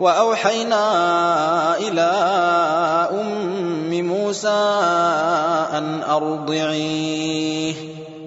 وأوحينا إلى أم موسى أن أرضعيه.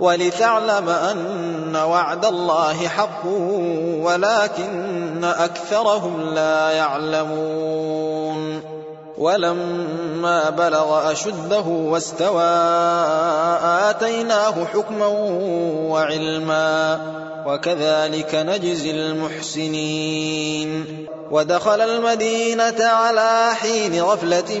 ولتعلم أن وعد الله حق ولكن أكثرهم لا يعلمون. ولما بلغ أشده واستوى آتيناه حكما وعلما وكذلك نجزي المحسنين. ودخل المدينة على حين غفلة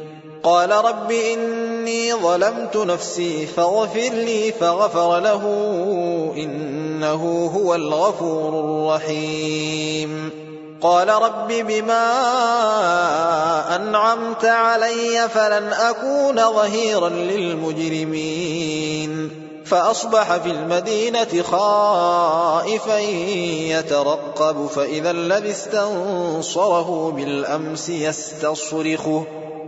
قال رب إني ظلمت نفسي فاغفر لي فغفر له إنه هو الغفور الرحيم. قال رب بما أنعمت علي فلن أكون ظهيرا للمجرمين. فأصبح في المدينة خائفا يترقب فإذا الذي استنصره بالأمس يستصرخه.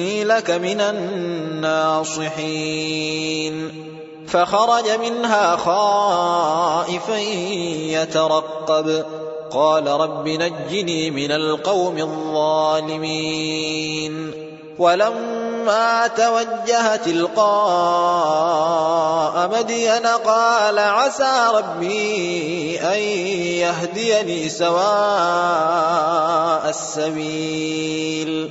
إني لك من الناصحين. فخرج منها خائفا يترقب. قال رب نجني من القوم الظالمين. ولما توجه تلقاء مدين قال عسى ربي أن يهديني سواء السبيل.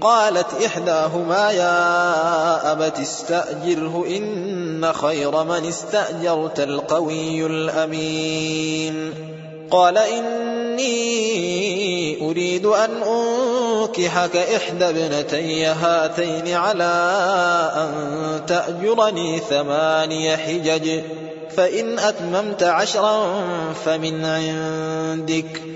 قالت إحداهما يا أبت استأجره إن خير من استأجرت القوي الأمين. قال إني أريد أن أنكحك إحدى ابنتي هاتين على أن تأجرني ثماني حجج فإن أتممت عشرا فمن عندك.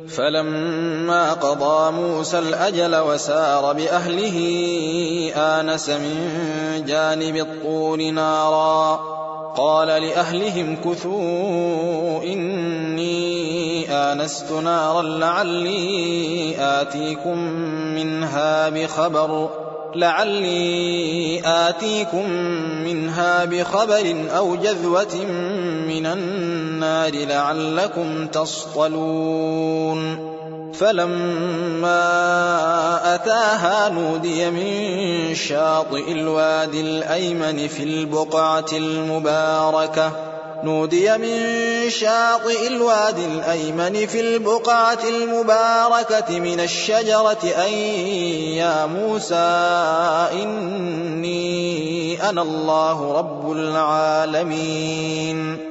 فلما قضى موسى الأجل وسار بأهله آنس من جانب الطور نارا. قال لأهلهم كثوا إني آنست نارا لعلي آتيكم منها بخبر لعلي آتيكم منها بخبر أو جذوة من النار. لعلكم تصطلون. فلما أتاها نودي من شاطئ الوادي الأيمن في البقعة المباركة. نودي من شاطئ الوادي الأيمن في البقعة المباركة من الشجرة أن يا موسى إني أنا الله رب العالمين.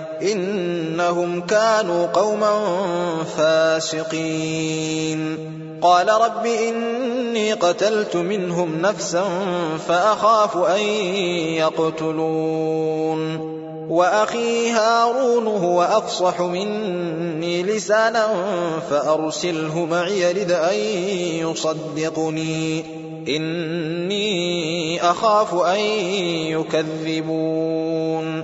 إنهم كانوا قوما فاسقين. قال رب إني قتلت منهم نفسا فأخاف أن يقتلون. وأخي هارون هو أفصح مني لسانا فأرسله معي رد أن يصدقني. إني أخاف أن يكذبون.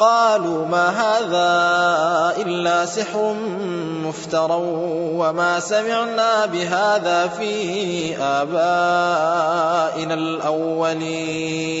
قالوا ما هذا إلا سحر مفترى وما سمعنا بهذا في آبائنا الأولين.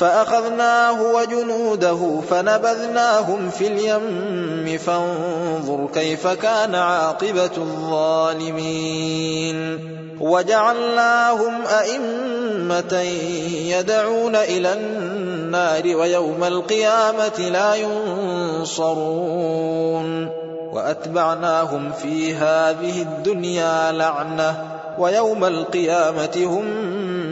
فأخذناه وجنوده فنبذناهم في اليم فانظر كيف كان عاقبة الظالمين. وجعلناهم أئمة يدعون إلى النار ويوم القيامة لا ينصرون. وأتبعناهم في هذه الدنيا لعنة ويوم القيامة هم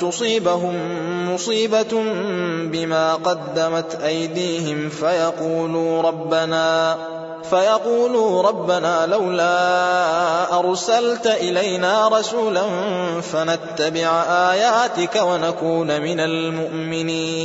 تصيبهم مصيبة بما قدمت أيديهم فيقولوا ربنا فيقولوا ربنا لولا أرسلت إلينا رسولا فنتبع آياتك ونكون من المؤمنين.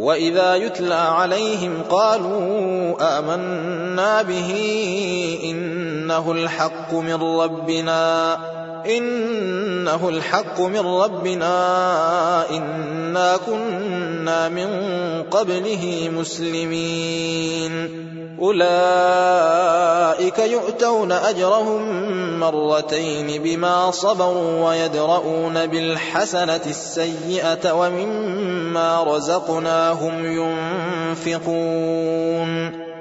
وإذا يتلى عليهم قالوا آمنا به إنه الحق من ربنا إنه الحق من ربنا إنا كنا من قبله مسلمين. أولئك يؤتون أجرهم مرتين بما صبروا ويدرؤون بالحسنة السيئة ومما رزقناهم ينفقون.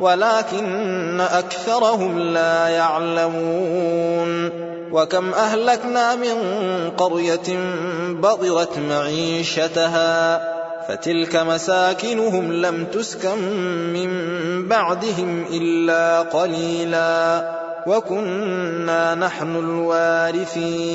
ولكن أكثرهم لا يعلمون وكم أهلكنا من قرية بطرت معيشتها فتلك مساكنهم لم تسكن من بعدهم إلا قليلا وكنا نحن الوارثين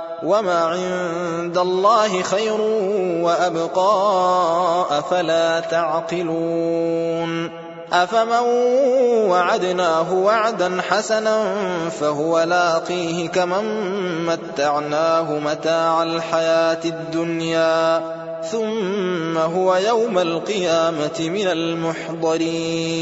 وما عند الله خير وأبقى أفلا تعقلون أفمن وعدناه وعدا حسنا فهو لاقيه كمن متعناه متاع الحياة الدنيا ثم هو يوم القيامة من المحضرين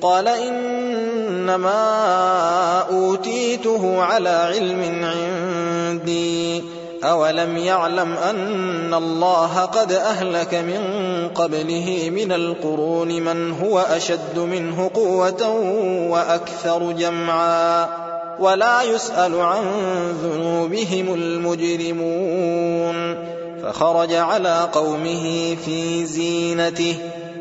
قال إنما أوتيته على علم عندي. أولم يعلم أن الله قد أهلك من قبله من القرون من هو أشد منه قوة وأكثر جمعا. ولا يسأل عن ذنوبهم المجرمون. فخرج على قومه في زينته.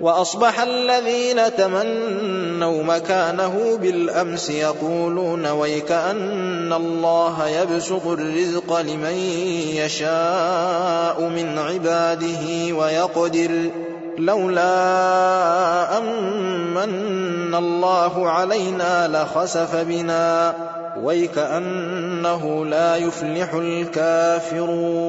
وأصبح الذين تمنوا مكانه بالأمس يقولون ويك أن الله يبسط الرزق لمن يشاء من عباده ويقدر لولا أمن الله علينا لخسف بنا ويك أنه لا يفلح الكافرون